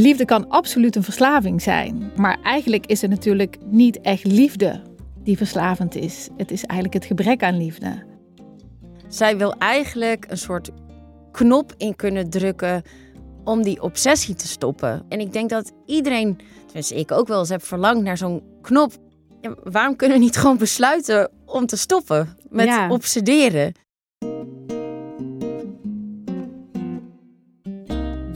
Liefde kan absoluut een verslaving zijn, maar eigenlijk is het natuurlijk niet echt liefde die verslavend is. Het is eigenlijk het gebrek aan liefde. Zij wil eigenlijk een soort knop in kunnen drukken om die obsessie te stoppen. En ik denk dat iedereen, tenminste ik ook wel eens heb verlangd naar zo'n knop. Ja, waarom kunnen we niet gewoon besluiten om te stoppen met Ja. obsederen?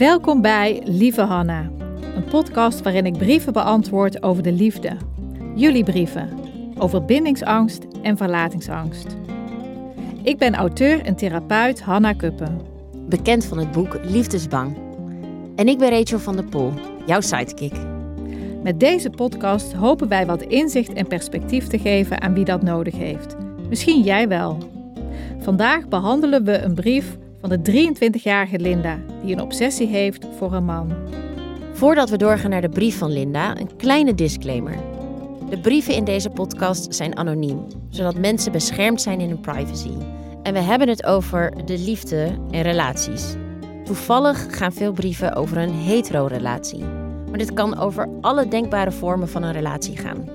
Welkom bij Lieve Hanna, een podcast waarin ik brieven beantwoord over de liefde. Jullie brieven over bindingsangst en verlatingsangst. Ik ben auteur en therapeut Hanna Kuppen. Bekend van het boek Liefdesbang. En ik ben Rachel van der Pol, jouw sidekick. Met deze podcast hopen wij wat inzicht en perspectief te geven aan wie dat nodig heeft. Misschien jij wel. Vandaag behandelen we een brief van de 23-jarige Linda, die een obsessie heeft voor een man. Voordat we doorgaan naar de brief van Linda, een kleine disclaimer. De brieven in deze podcast zijn anoniem, zodat mensen beschermd zijn in hun privacy. En we hebben het over de liefde en relaties. Toevallig gaan veel brieven over een hetero-relatie. Maar dit kan over alle denkbare vormen van een relatie gaan.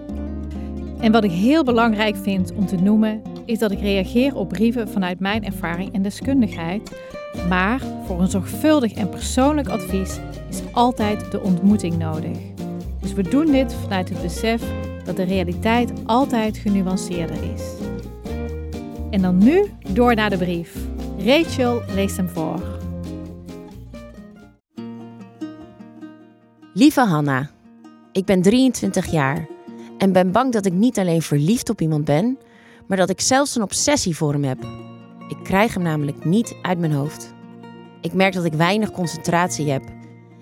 En wat ik heel belangrijk vind om te noemen, is dat ik reageer op brieven vanuit mijn ervaring en deskundigheid. Maar voor een zorgvuldig en persoonlijk advies is altijd de ontmoeting nodig. Dus we doen dit vanuit het besef dat de realiteit altijd genuanceerder is. En dan nu door naar de brief. Rachel leest hem voor. Lieve Hanna, ik ben 23 jaar en ben bang dat ik niet alleen verliefd op iemand ben, maar dat ik zelfs een obsessie voor hem heb. Ik krijg hem namelijk niet uit mijn hoofd. Ik merk dat ik weinig concentratie heb.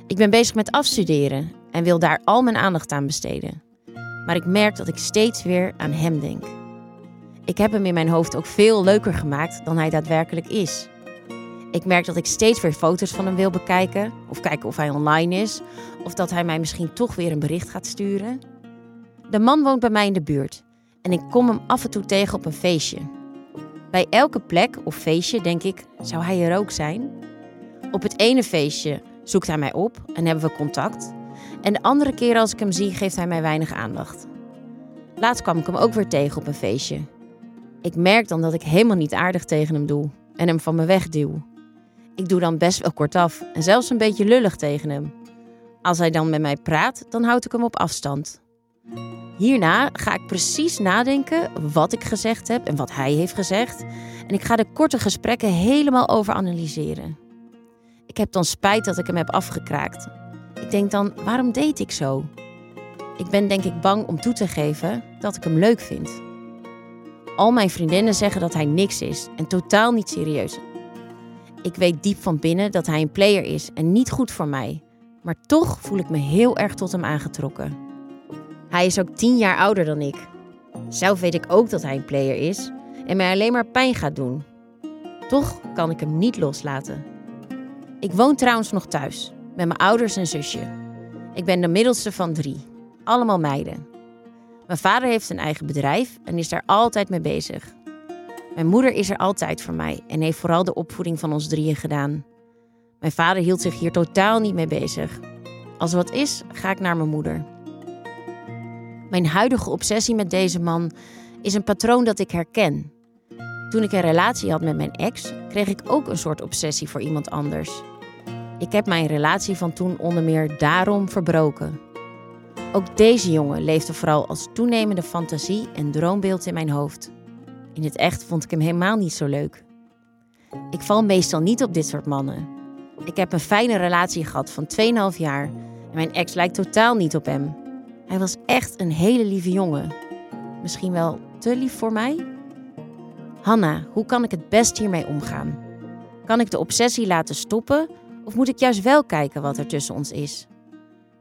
Ik ben bezig met afstuderen en wil daar al mijn aandacht aan besteden. Maar ik merk dat ik steeds weer aan hem denk. Ik heb hem in mijn hoofd ook veel leuker gemaakt dan hij daadwerkelijk is. Ik merk dat ik steeds weer foto's van hem wil bekijken, of kijken of hij online is, of dat hij mij misschien toch weer een bericht gaat sturen. De man woont bij mij in de buurt en ik kom hem af en toe tegen op een feestje. Bij elke plek of feestje denk ik, zou hij er ook zijn? Op het ene feestje zoekt hij mij op en hebben we contact. En de andere keer als ik hem zie, geeft hij mij weinig aandacht. Laatst kwam ik hem ook weer tegen op een feestje. Ik merk dan dat ik helemaal niet aardig tegen hem doe en hem van me wegduw. Ik doe dan best wel kortaf en zelfs een beetje lullig tegen hem. Als hij dan met mij praat, dan houd ik hem op afstand. Hierna ga ik precies nadenken wat ik gezegd heb en wat hij heeft gezegd. En ik ga de korte gesprekken helemaal overanalyseren. Ik heb dan spijt dat ik hem heb afgekraakt. Ik denk dan, waarom deed ik zo? Ik ben denk ik bang om toe te geven dat ik hem leuk vind. Al mijn vriendinnen zeggen dat hij niks is en totaal niet serieus. Ik weet diep van binnen dat hij een player is en niet goed voor mij. Maar toch voel ik me heel erg tot hem aangetrokken. Hij is ook tien jaar ouder dan ik. Zelf weet ik ook dat hij een player is en mij alleen maar pijn gaat doen. Toch kan ik hem niet loslaten. Ik woon trouwens nog thuis, met mijn ouders en zusje. Ik ben de middelste van drie, allemaal meiden. Mijn vader heeft een eigen bedrijf en is daar altijd mee bezig. Mijn moeder is er altijd voor mij en heeft vooral de opvoeding van ons drieën gedaan. Mijn vader hield zich hier totaal niet mee bezig. Als er wat is, ga ik naar mijn moeder. Mijn huidige obsessie met deze man is een patroon dat ik herken. Toen ik een relatie had met mijn ex, kreeg ik ook een soort obsessie voor iemand anders. Ik heb mijn relatie van toen onder meer daarom verbroken. Ook deze jongen leefde vooral als toenemende fantasie en droombeeld in mijn hoofd. In het echt vond ik hem helemaal niet zo leuk. Ik val meestal niet op dit soort mannen. Ik heb een fijne relatie gehad van 2,5 jaar en mijn ex lijkt totaal niet op hem. Hij was echt een hele lieve jongen. Misschien wel te lief voor mij? Hanna, hoe kan ik het best hiermee omgaan? Kan ik de obsessie laten stoppen of moet ik juist wel kijken wat er tussen ons is?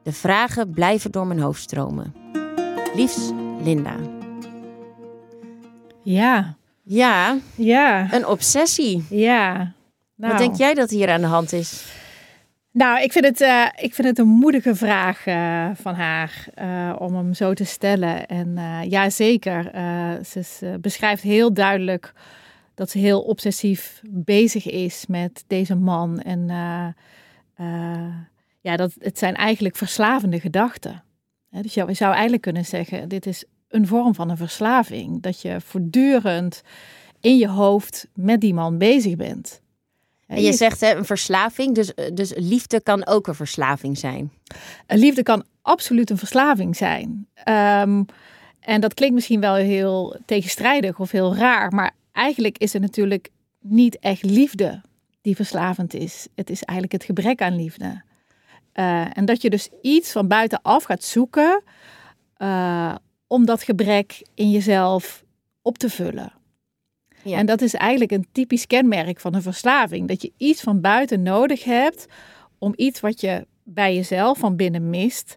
De vragen blijven door mijn hoofd stromen. Liefs, Linda. Ja, Ja, ja, een obsessie. ja. Nou, Wat denk jij dat hier aan de hand is? Nou, ik vind het, eh, ik vind het een moedige vraag eh, van haar eh, om hem zo te stellen. En ja, zeker. ze, beschrijft heel duidelijk dat ze heel obsessief bezig is met deze man. En ja, dat, het zijn eigenlijk verslavende gedachten. Dus je zou eigenlijk kunnen zeggen, dit is een vorm van een verslaving. Dat je voortdurend in je hoofd met die man bezig bent. En je zegt hè, een verslaving, dus, dus liefde kan ook een verslaving zijn. Een liefde kan absoluut een verslaving zijn. Ehm, en dat klinkt misschien wel heel tegenstrijdig of heel raar, maar eigenlijk is het natuurlijk niet echt liefde die verslavend is. Het is eigenlijk het gebrek aan liefde. Eh, en dat je dus iets van buitenaf gaat zoeken eh, om dat gebrek in jezelf op te vullen. Ja. En dat is eigenlijk een typisch kenmerk van een verslaving. Dat je iets van buiten nodig hebt om iets wat je bij jezelf van binnen mist,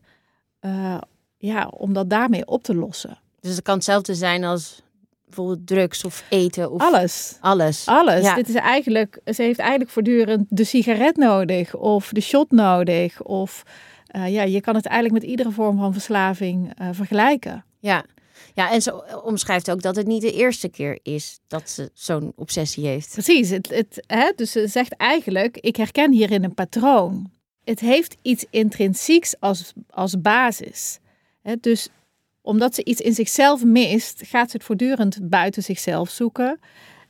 eh, ja, om dat daarmee op te lossen. Dus het kan hetzelfde zijn als bijvoorbeeld drugs of eten of Alles. alles. Alles. Ja. Dit is eigenlijk, ze heeft eigenlijk voortdurend de sigaret nodig of de shot nodig. Of eh, ja, je kan het eigenlijk met iedere vorm van verslaving eh, vergelijken. Ja. Ja, en ze omschrijft ook dat het niet de eerste keer is dat ze zo'n obsessie heeft. Precies. Het, het, hè, dus ze zegt eigenlijk, ik herken hierin een patroon. Het heeft iets intrinsieks als, als basis. Hè, dus omdat ze iets in zichzelf mist, gaat ze het voortdurend buiten zichzelf zoeken.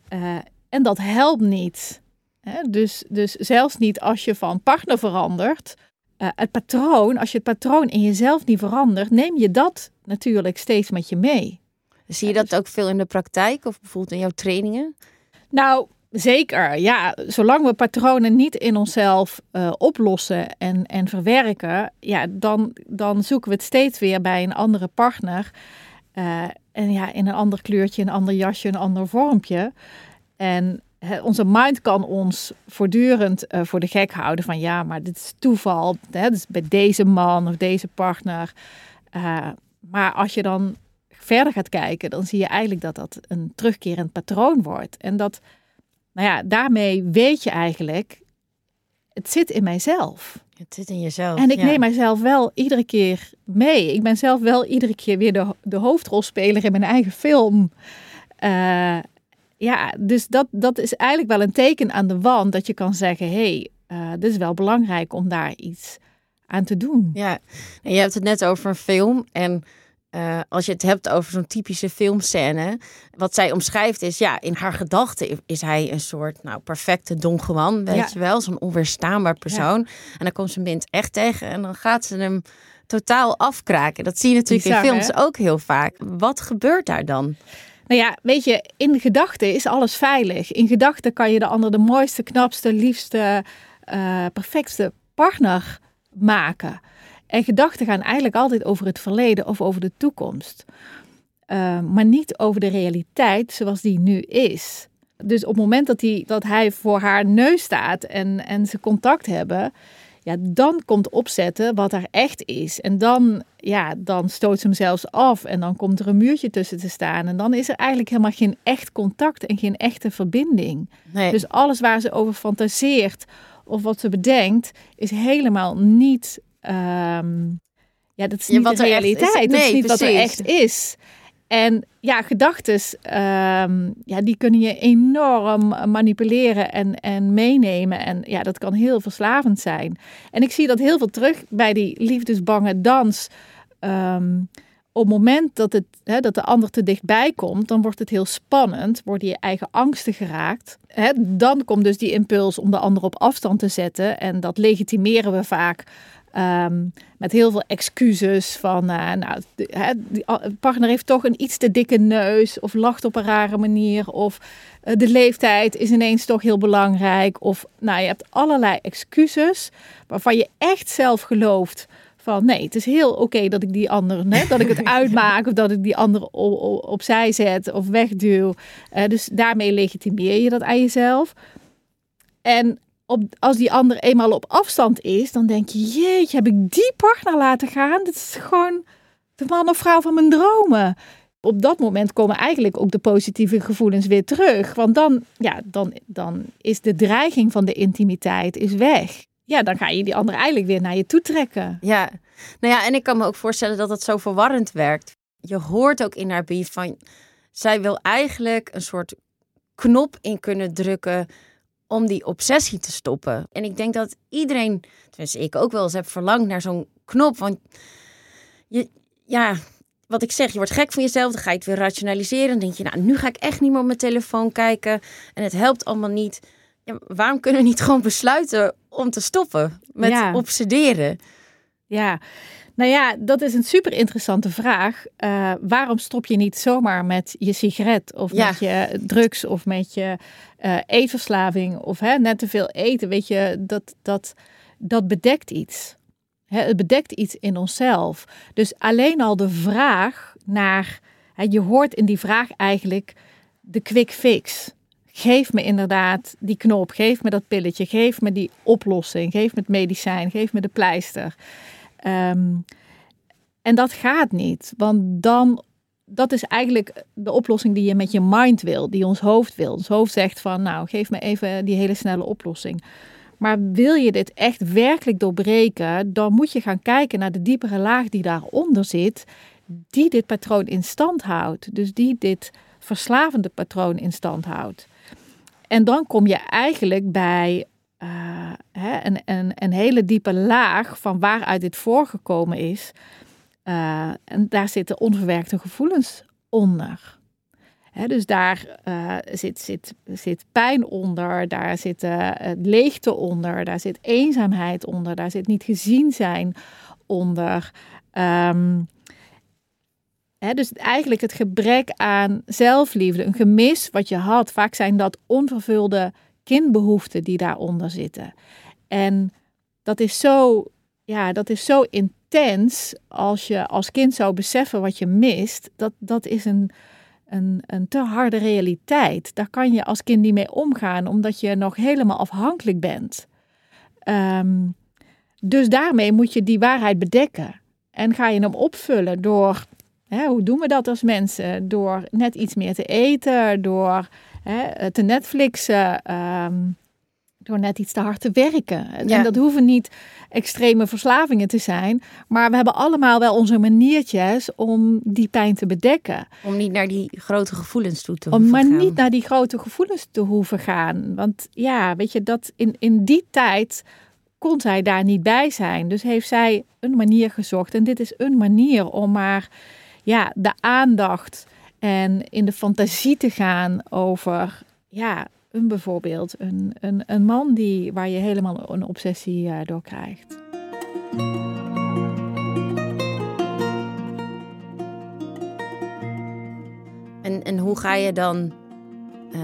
Eh, en dat helpt niet. Hè, dus, dus zelfs niet als je van partner verandert. eh, het patroon, als je het patroon in jezelf niet verandert, neem je dat natuurlijk steeds met je mee. Zie je dat ook veel in de praktijk of bijvoorbeeld in jouw trainingen? Nou, zeker. Ja, zolang we patronen niet in onszelf eh, oplossen en, en verwerken, ja, dan, dan zoeken we het steeds weer bij een andere partner. Eh, en ja, in een ander kleurtje, een ander jasje, een ander vormpje. En onze mind kan ons voortdurend eh, voor de gek houden van ja, maar dit is toeval. Hè, dus bij deze man of deze partner. Maar als je dan verder gaat kijken, dan zie je eigenlijk dat dat een terugkerend patroon wordt. En dat, nou ja, daarmee weet je eigenlijk, het zit in mijzelf. Het zit in jezelf. En ik ja. neem mijzelf wel iedere keer mee. Ik ben zelf wel iedere keer weer de, de hoofdrolspeler in mijn eigen film. Eh, ja, dus dat, dat is eigenlijk wel een teken aan de wand dat je kan zeggen: hé, hey, eh, dit is wel belangrijk om daar iets aan te doen. Ja, en je hebt het net over een film. En eh, als je het hebt over zo'n typische filmscène, wat zij omschrijft is, ja, in haar gedachten is hij een soort, nou, perfecte Don Juan, weet Ja. je wel, zo'n onweerstaanbaar persoon. En dan komt ze hem in het echt tegen en dan gaat ze hem totaal afkraken. Dat zie je natuurlijk Bizar, in films hè? ook heel vaak. Wat gebeurt daar dan? Nou ja, weet je, in gedachten is alles veilig. In gedachten kan je de ander de mooiste, knapste, liefste, eh, perfectste partner maken. En gedachten gaan eigenlijk altijd over het verleden of over de toekomst. Eh, maar niet over de realiteit zoals die nu is. Dus op het moment dat, hij dat hij voor haar neus staat en, en ze contact hebben, ja, dan komt opzetten wat er echt is. En dan, ja, dan stoot ze hem zelfs af en dan komt er een muurtje tussen te staan. En dan is er eigenlijk helemaal geen echt contact en geen echte verbinding. Nee. Dus alles waar ze over fantaseert of wat ze bedenkt, is helemaal niet. ehm, ja, dat is Ja, niet wat de is. realiteit. dat is Nee, niet wat er echt is. En ja, gedachten, ehm, ja, die kunnen je enorm manipuleren en, en meenemen. En ja, dat kan heel verslavend zijn. En ik zie dat heel veel terug bij die liefdesbange dans. Ehm, op het moment dat, het, hè, dat de ander te dichtbij komt, dan wordt het heel spannend. Worden je eigen angsten geraakt. Hè, dan komt dus die impuls om de ander op afstand te zetten. En dat legitimeren we vaak ehm, met heel veel excuses. Van, eh, nou, de, hè, partner heeft toch een iets te dikke neus. Of lacht op een rare manier. Of eh, de leeftijd is ineens toch heel belangrijk. Of nou, je hebt allerlei excuses waarvan je echt zelf gelooft van nee, het is heel oké dat ik die ander, hè, dat ik het uitmaak of dat ik die ander opzij zet of wegduw. Eh, dus daarmee legitimeer je dat aan jezelf. En op, als die ander eenmaal op afstand is, dan denk je, jeetje, heb ik die partner laten gaan? Dit is gewoon de man of vrouw van mijn dromen. Op dat moment komen eigenlijk ook de positieve gevoelens weer terug. Want dan, ja, dan, dan is de dreiging van de intimiteit is weg. Ja, dan ga je die andere eigenlijk weer naar je toe trekken. Ja, nou ja, en ik kan me ook voorstellen dat het zo verwarrend werkt. Je hoort ook in haar brief van, zij wil eigenlijk een soort knop in kunnen drukken om die obsessie te stoppen. En ik denk dat iedereen, tenminste ik ook wel eens heb verlangd naar zo'n knop. Want je, ja, wat ik zeg, je wordt gek van jezelf, dan ga je het weer rationaliseren. Dan denk je, nou, nu ga ik echt niet meer op mijn telefoon kijken. En het helpt allemaal niet. Ja, waarom kunnen we niet gewoon besluiten om te stoppen met Ja. obsederen? Ja, nou ja, dat is een super interessante vraag. Eh, waarom stop je niet zomaar met je sigaret of Ja. met je drugs of met je eh, eetverslaving of hè, net te veel eten? Weet je, dat, dat, dat bedekt iets. Hè, het bedekt iets in onszelf. Dus alleen al de vraag naar, hè, je hoort in die vraag eigenlijk de quick fix. Geef me inderdaad die knop, geef me dat pilletje, geef me die oplossing, geef me het medicijn, geef me de pleister. Ehm, en dat gaat niet, want dan, dat is eigenlijk de oplossing die je met je mind wil, die ons hoofd wil. Ons hoofd zegt van, nou, geef me even die hele snelle oplossing. Maar wil je dit echt werkelijk doorbreken, dan moet je gaan kijken naar de diepere laag die daaronder zit, die dit patroon in stand houdt. Dus die dit verslavende patroon in stand houdt. En dan kom je eigenlijk bij eh, hè, een, een, een hele diepe laag van waaruit dit voorgekomen is. Eh, en daar zitten onverwerkte gevoelens onder. Dus daar eh, zit, zit, zit pijn onder, daar zit leegte onder, daar zit eenzaamheid onder, daar zit niet gezien zijn onder. Ehm, dus eigenlijk het gebrek aan zelfliefde, een gemis wat je had. Vaak zijn dat onvervulde kindbehoeften die daaronder zitten. En dat is zo, ja, dat is zo intens als je als kind zou beseffen wat je mist. Dat, dat is een, een, een te harde realiteit. Daar kan je als kind niet mee omgaan, omdat je nog helemaal afhankelijk bent. Ehm, dus daarmee moet je die waarheid bedekken. En ga je hem opvullen door, hè, hoe doen we dat als mensen? Door net iets meer te eten, door hè, te Netflixen, ehm, door net iets te hard te werken. Ja. En dat hoeven niet extreme verslavingen te zijn, maar we hebben allemaal wel onze maniertjes om die pijn te bedekken. Om niet naar die grote gevoelens toe te Om hoeven maar gaan. niet naar die grote gevoelens te hoeven gaan. Want ja, weet je, dat in, in die tijd kon zij daar niet bij zijn. Dus heeft zij een manier gezocht. En dit is een manier om maar ja, de aandacht en in de fantasie te gaan over ja, een bijvoorbeeld een, een, een man die, waar je helemaal een obsessie eh, door krijgt. En, en hoe ga je dan eh,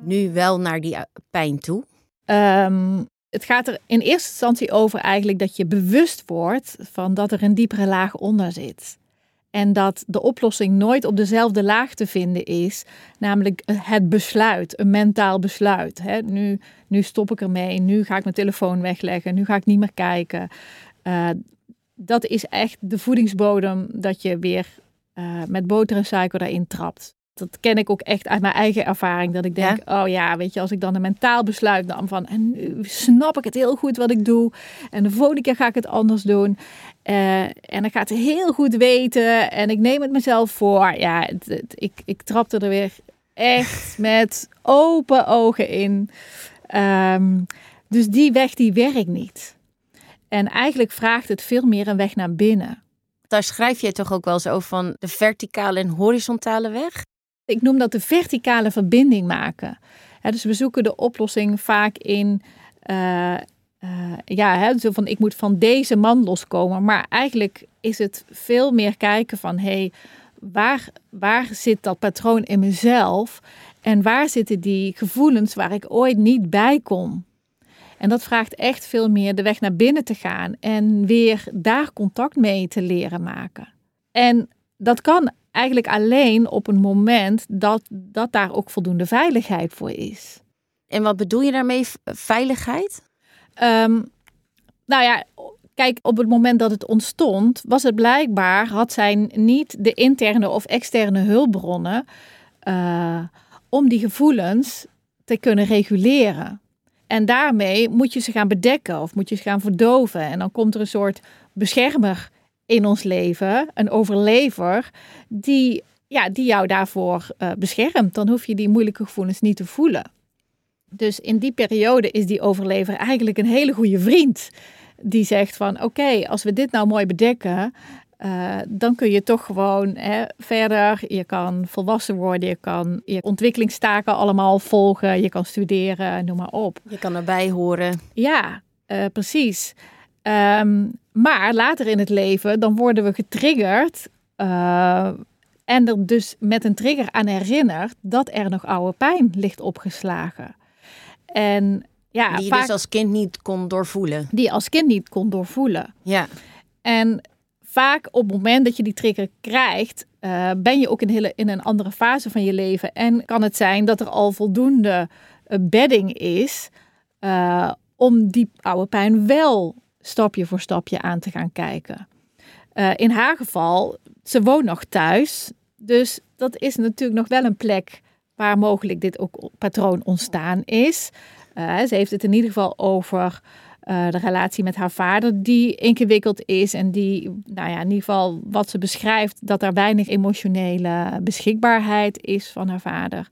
nu wel naar die eh, pijn toe? Ehm, het gaat er in eerste instantie over eigenlijk dat je bewust wordt van dat er een diepere laag onder zit. En dat de oplossing nooit op dezelfde laag te vinden is, namelijk het besluit, een mentaal besluit. Hè? Nu, nu stop ik ermee, nu ga ik mijn telefoon wegleggen, nu ga ik niet meer kijken. Eh, dat is echt de voedingsbodem dat je weer eh, met boter en suiker daarin trapt. Dat ken ik ook echt uit mijn eigen ervaring. Dat ik denk, oh ja, weet je, als ik dan een mentaal besluit nam van... en nu snap ik het heel goed wat ik doe. En de volgende keer ga ik het anders doen. Eh, en dan gaat het heel goed weten. En ik neem het mezelf voor. Ja, het, het- ik, ik trapte er weer echt met open ogen in. Ehm, dus die weg, die werkt niet. En eigenlijk vraagt het veel meer een weg naar binnen. Daar schrijf je toch ook wel eens over van de verticale en horizontale weg? Ik noem dat de verticale verbinding maken. Dus we zoeken de oplossing vaak in, eh, eh, ja, hè, zo van ik moet van deze man loskomen. Maar eigenlijk is het veel meer kijken van, hé, hey, waar, waar zit dat patroon in mezelf? En waar zitten die gevoelens waar ik ooit niet bij kom? En dat vraagt echt veel meer de weg naar binnen te gaan en weer daar contact mee te leren maken. En dat kan eigenlijk alleen op een moment dat, dat daar ook voldoende veiligheid voor is. En wat bedoel je daarmee, veiligheid? Ehm, nou ja, kijk, Kijk, op het moment dat het ontstond, was het blijkbaar, had zij niet de interne of externe hulpbronnen uh, om die gevoelens te kunnen reguleren. En daarmee moet je ze gaan bedekken of moet je ze gaan verdoven. En dan komt er een soort beschermer in ons leven, een overlever, die, ja, die jou daarvoor uh, beschermt. Dan hoef je die moeilijke gevoelens niet te voelen. Dus in die periode is die overlever eigenlijk een hele goede vriend. Die zegt van oké, als we dit nou mooi bedekken, uh, dan kun je toch gewoon hè, verder. Je kan volwassen worden, je kan je ontwikkelingstaken allemaal volgen, je kan studeren, noem maar op. Je kan erbij horen. Ja, uh, precies. Um, maar later in het leven, dan worden we getriggerd. Uh, en er dus met een trigger aan herinnerd dat er nog oude pijn ligt opgeslagen. En ja, die je dus als kind niet kon doorvoelen. Die je als kind niet kon doorvoelen. Ja. En vaak op het moment dat je die trigger krijgt, uh, ben je ook in, hele, in een andere fase van je leven. En kan het zijn dat er al voldoende uh, bedding is uh, om die oude pijn wel stapje voor stapje aan te gaan kijken. in haar geval, ze woont nog thuis. Dus dat is natuurlijk nog wel een plek waar mogelijk dit ook patroon ontstaan is. ze heeft het in ieder geval over uh, de relatie met haar vader, die ingewikkeld is en die, nou ja, in ieder geval wat ze beschrijft, dat er weinig emotionele beschikbaarheid is van haar vader.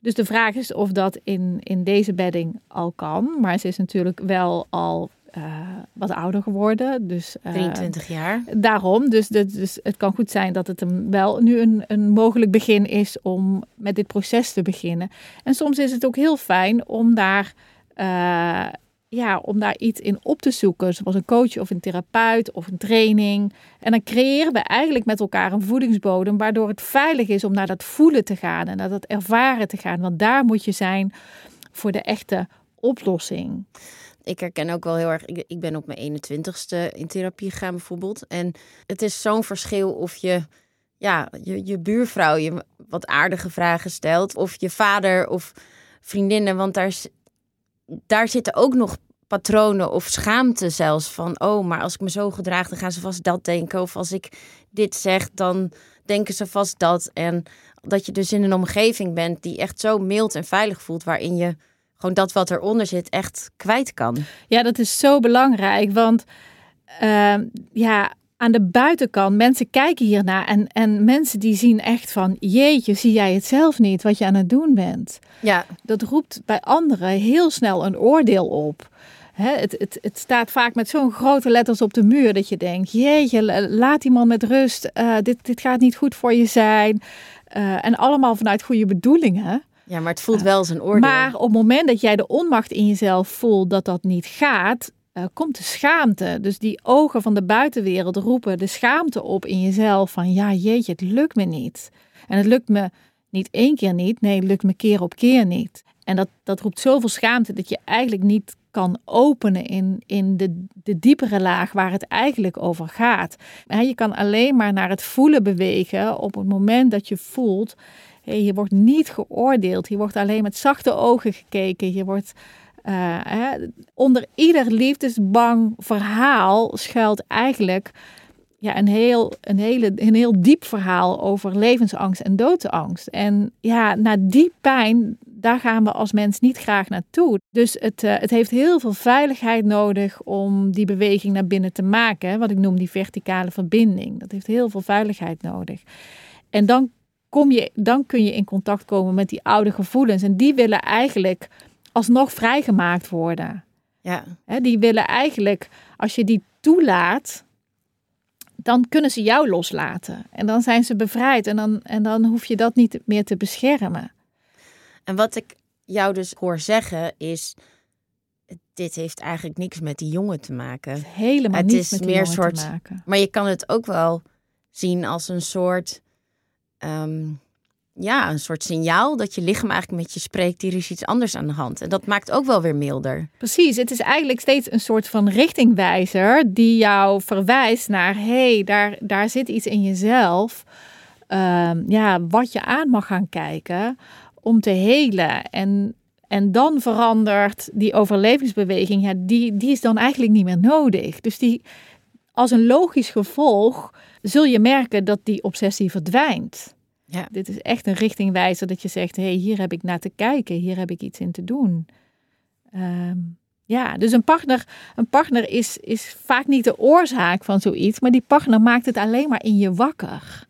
Dus de vraag is of dat in, in deze bedding al kan. Maar ze is natuurlijk wel al uh, wat ouder geworden. Dus, uh, 23 jaar. Daarom. Dus, dus het kan goed zijn dat het hem wel nu een, een mogelijk begin is om met dit proces te beginnen. En soms is het ook heel fijn om daar uh, ja, om daar iets in op te zoeken, zoals een coach of een therapeut of een training. En dan creëren we eigenlijk met elkaar een voedingsbodem, waardoor het veilig is om naar dat voelen te gaan en naar dat ervaren te gaan. Want daar moet je zijn voor de echte oplossing. Ik herken ook wel heel erg, ik, ik ben op mijn 21ste in therapie gegaan bijvoorbeeld. En het is zo'n verschil of je ja, je, je buurvrouw je wat aardige vragen stelt. Of je vader of vriendinnen. Want daar, daar zitten ook nog patronen of schaamte zelfs van, oh, maar als ik me zo gedraag, dan gaan ze vast dat denken. Of als ik dit zeg, dan denken ze vast dat. En dat je dus in een omgeving bent die echt zo mild en veilig voelt, waarin je gewoon dat wat eronder zit echt kwijt kan. Ja, dat is zo belangrijk, want uh, ja, aan de buitenkant, mensen kijken hiernaar en, en mensen die zien echt van, jeetje, zie jij het zelf niet wat je aan het doen bent? Ja. Dat roept bij anderen heel snel een oordeel op. het, het, het staat vaak met zo'n grote letters op de muur dat je denkt, jeetje, laat die man met rust, uh, dit, dit gaat niet goed voor je zijn. Uh, en allemaal vanuit goede bedoelingen. Ja, maar het voelt wel als een oordeel. Maar op het moment dat jij de onmacht in jezelf voelt dat dat niet gaat, uh, komt de schaamte. Dus die ogen van de buitenwereld roepen de schaamte op in jezelf van ja jeetje, het lukt me niet. En het lukt me niet één keer niet, nee, het lukt me keer op keer niet. En dat, dat roept zoveel schaamte dat je eigenlijk niet kan openen in, in de, de diepere laag waar het eigenlijk over gaat. je kan alleen maar naar het voelen bewegen op het moment dat je voelt, hey, je wordt niet geoordeeld, je wordt alleen met zachte ogen gekeken, je wordt hè, onder ieder liefdesbang verhaal schuilt eigenlijk ja, een, heel, een, hele, een heel diep verhaal over levensangst en doodsangst. En ja, naar die pijn, daar gaan we als mens niet graag naartoe. Dus het, uh, het heeft heel veel veiligheid nodig om die beweging naar binnen te maken. Wat ik noem die verticale verbinding. Dat heeft heel veel veiligheid nodig. En dan, kom je, dan kun je in contact komen met die oude gevoelens. En die willen eigenlijk alsnog vrijgemaakt worden. Ja. die willen eigenlijk, als je die toelaat, dan kunnen ze jou loslaten. En dan zijn ze bevrijd en dan, en dan hoef je dat niet meer te beschermen. En wat ik jou dus hoor zeggen is, dit heeft eigenlijk niks met die jongen te maken. Helemaal het niets is met meer soort, te maken. Maar je kan het ook wel zien als een soort ehm, ja, een soort signaal dat je lichaam eigenlijk met je spreekt, hier is iets anders aan de hand. En dat maakt ook wel weer milder. Precies, het is eigenlijk steeds een soort van richtingwijzer die jou verwijst naar, hé, hey, daar, daar zit iets in jezelf. Uh, ja, wat je aan mag gaan kijken om te helen. En En dan verandert die overlevingsbeweging, ja, die, die is dan eigenlijk niet meer nodig. Dus die, als een logisch gevolg zul je merken dat die obsessie verdwijnt. Ja. Dit is echt een richtingwijzer dat je zegt, hé, hey, hier heb ik naar te kijken, hier heb ik iets in te doen. Ehm, ja, dus een partner, een partner is, is vaak niet de oorzaak van zoiets, maar die partner maakt het alleen maar in je wakker.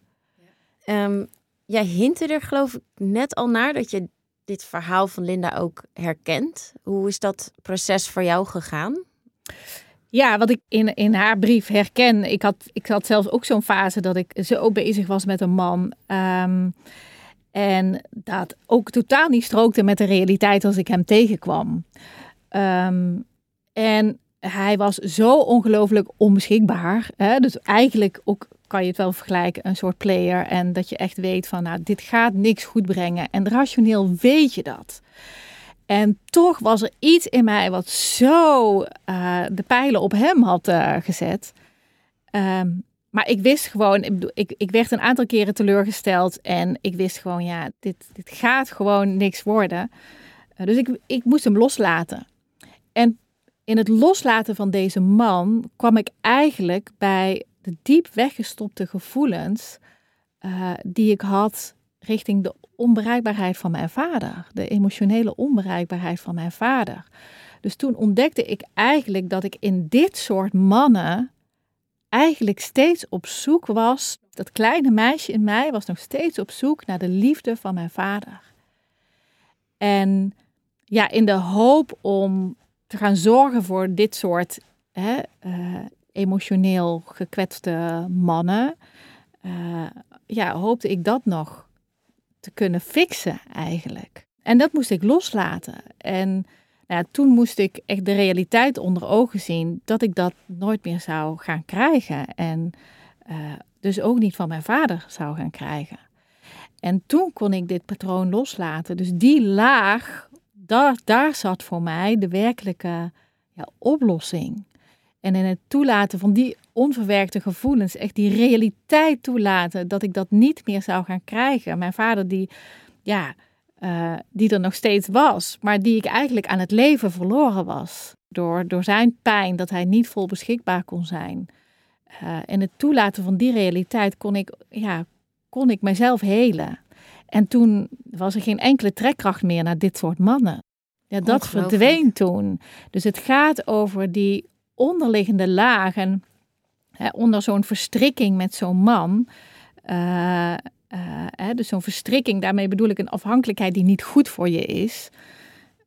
Um, jij hintte er geloof ik net al naar dat je dit verhaal van Linda ook herkent. Hoe is dat proces voor jou gegaan? Ja, wat ik in, in haar brief herken. Ik had, ik had zelfs ook zo'n fase dat ik zo bezig was met een man. Ehm, en dat ook totaal niet strookte met de realiteit als ik hem tegenkwam. Ehm, en hij was zo ongelooflijk onbeschikbaar. Hè? Dus eigenlijk ook kan je het wel vergelijken, een soort player. En dat je echt weet van, nou, dit gaat niks goed brengen. En rationeel weet je dat. En toch was er iets in mij wat zo uh, de pijlen op hem had uh, gezet. Um, maar ik wist gewoon, ik, ik, werd een aantal keren teleurgesteld. En ik wist gewoon, ja, dit, dit gaat gewoon niks worden. Uh, dus ik, ik moest hem loslaten. En in het loslaten van deze man kwam ik eigenlijk bij de diep weggestopte gevoelens die ik had richting de onbereikbaarheid van mijn vader, de emotionele onbereikbaheid van mijn vader. Dus toen ontdekte ik eigenlijk dat ik in dit soort mannen eigenlijk steeds op zoek was. Dat kleine meisje in mij was nog steeds op zoek naar de liefde van mijn vader. En ja, in de hoop om te gaan zorgen voor dit soort hè, uh, emotioneel gekwetste mannen, uh, ja, hoopte ik dat nog te kunnen fixen eigenlijk. En dat moest ik loslaten. En nou toen moest ik echt de realiteit onder ogen zien dat ik dat nooit meer zou gaan krijgen. En uh, dus ook niet van mijn vader zou gaan krijgen. En toen kon ik dit patroon loslaten. Dus die laag, daar, daar zat voor mij de werkelijke ja, oplossing. En in het toelaten van die onverwerkte gevoelens, echt die realiteit toelaten dat ik dat niet meer zou gaan krijgen. Mijn vader die, ja, uh, die er nog steeds was, maar die ik eigenlijk aan het leven verloren was. Door, door zijn pijn dat hij niet vol beschikbaar kon zijn. Uh, en het toelaten van die realiteit kon ik, ja, kon ik mezelf helen. En toen was er geen enkele trekkracht meer naar dit soort mannen. Ja, dat verdween toen. Dus het gaat over die onderliggende lagen, hè, onder zo'n verstrikking met zo'n man. Uh, uh, hè, dus zo'n verstrikking, daarmee bedoel ik een afhankelijkheid die niet goed voor je is,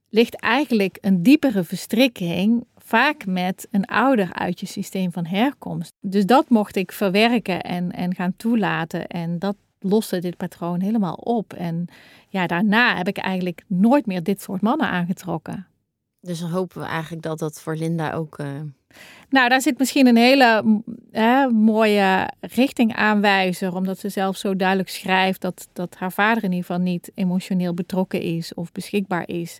ligt eigenlijk een diepere verstrikking, vaak met een ouder uit je systeem van herkomst. Dus dat mocht ik verwerken en, en gaan toelaten. En dat loste dit patroon helemaal op. En ja, daarna heb ik eigenlijk nooit meer dit soort mannen aangetrokken. Dus dan hopen we eigenlijk dat dat voor Linda ook. Uh... Nou, daar zit misschien een hele hè, mooie richtingaanwijzer, omdat ze zelf zo duidelijk schrijft dat, dat haar vader in ieder geval niet emotioneel betrokken is of beschikbaar is.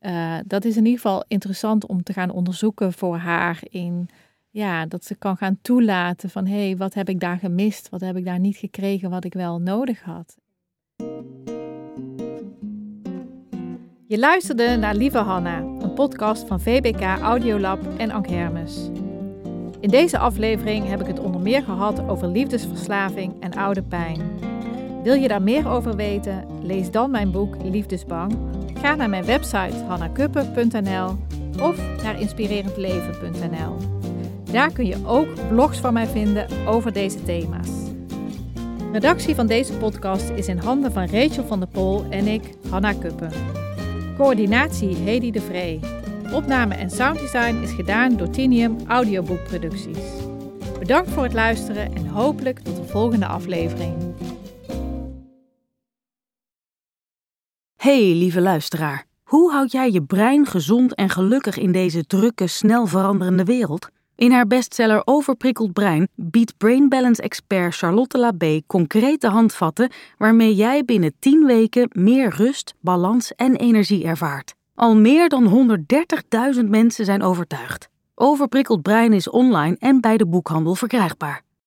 Uh, dat is in ieder geval interessant om te gaan onderzoeken voor haar in ja, dat ze kan gaan toelaten van hé, hey, wat heb ik daar gemist? Wat heb ik daar niet gekregen wat ik wel nodig had? Je luisterde naar Lieve Hanna, podcast van VBK Audiolab en Ank Hermes. In deze aflevering heb ik het onder meer gehad over liefdesverslaving en oude pijn. Wil je daar meer over weten? Lees dan mijn boek Liefdesbang. Ga naar mijn website hannakuppen.nl of naar inspirerendleven.nl. Daar kun je ook blogs van mij vinden over deze thema's. Redactie van deze podcast is in handen van Rachel van der Pol en ik, Hanna Kuppen. Coördinatie Hedy de Vree. Opname en sounddesign is gedaan door Tinium Audioboekproducties. Bedankt voor het luisteren en hopelijk tot de volgende aflevering. Hey lieve luisteraar, hoe houd jij je brein gezond en gelukkig in deze drukke, snel veranderende wereld? In haar bestseller Overprikkeld Brein biedt Brain Balance expert Charlotte Labé concrete handvatten waarmee jij binnen 10 weken meer rust, balans en energie ervaart. Al meer dan 130.000 mensen zijn overtuigd. Overprikkeld Brein is online en bij de boekhandel verkrijgbaar.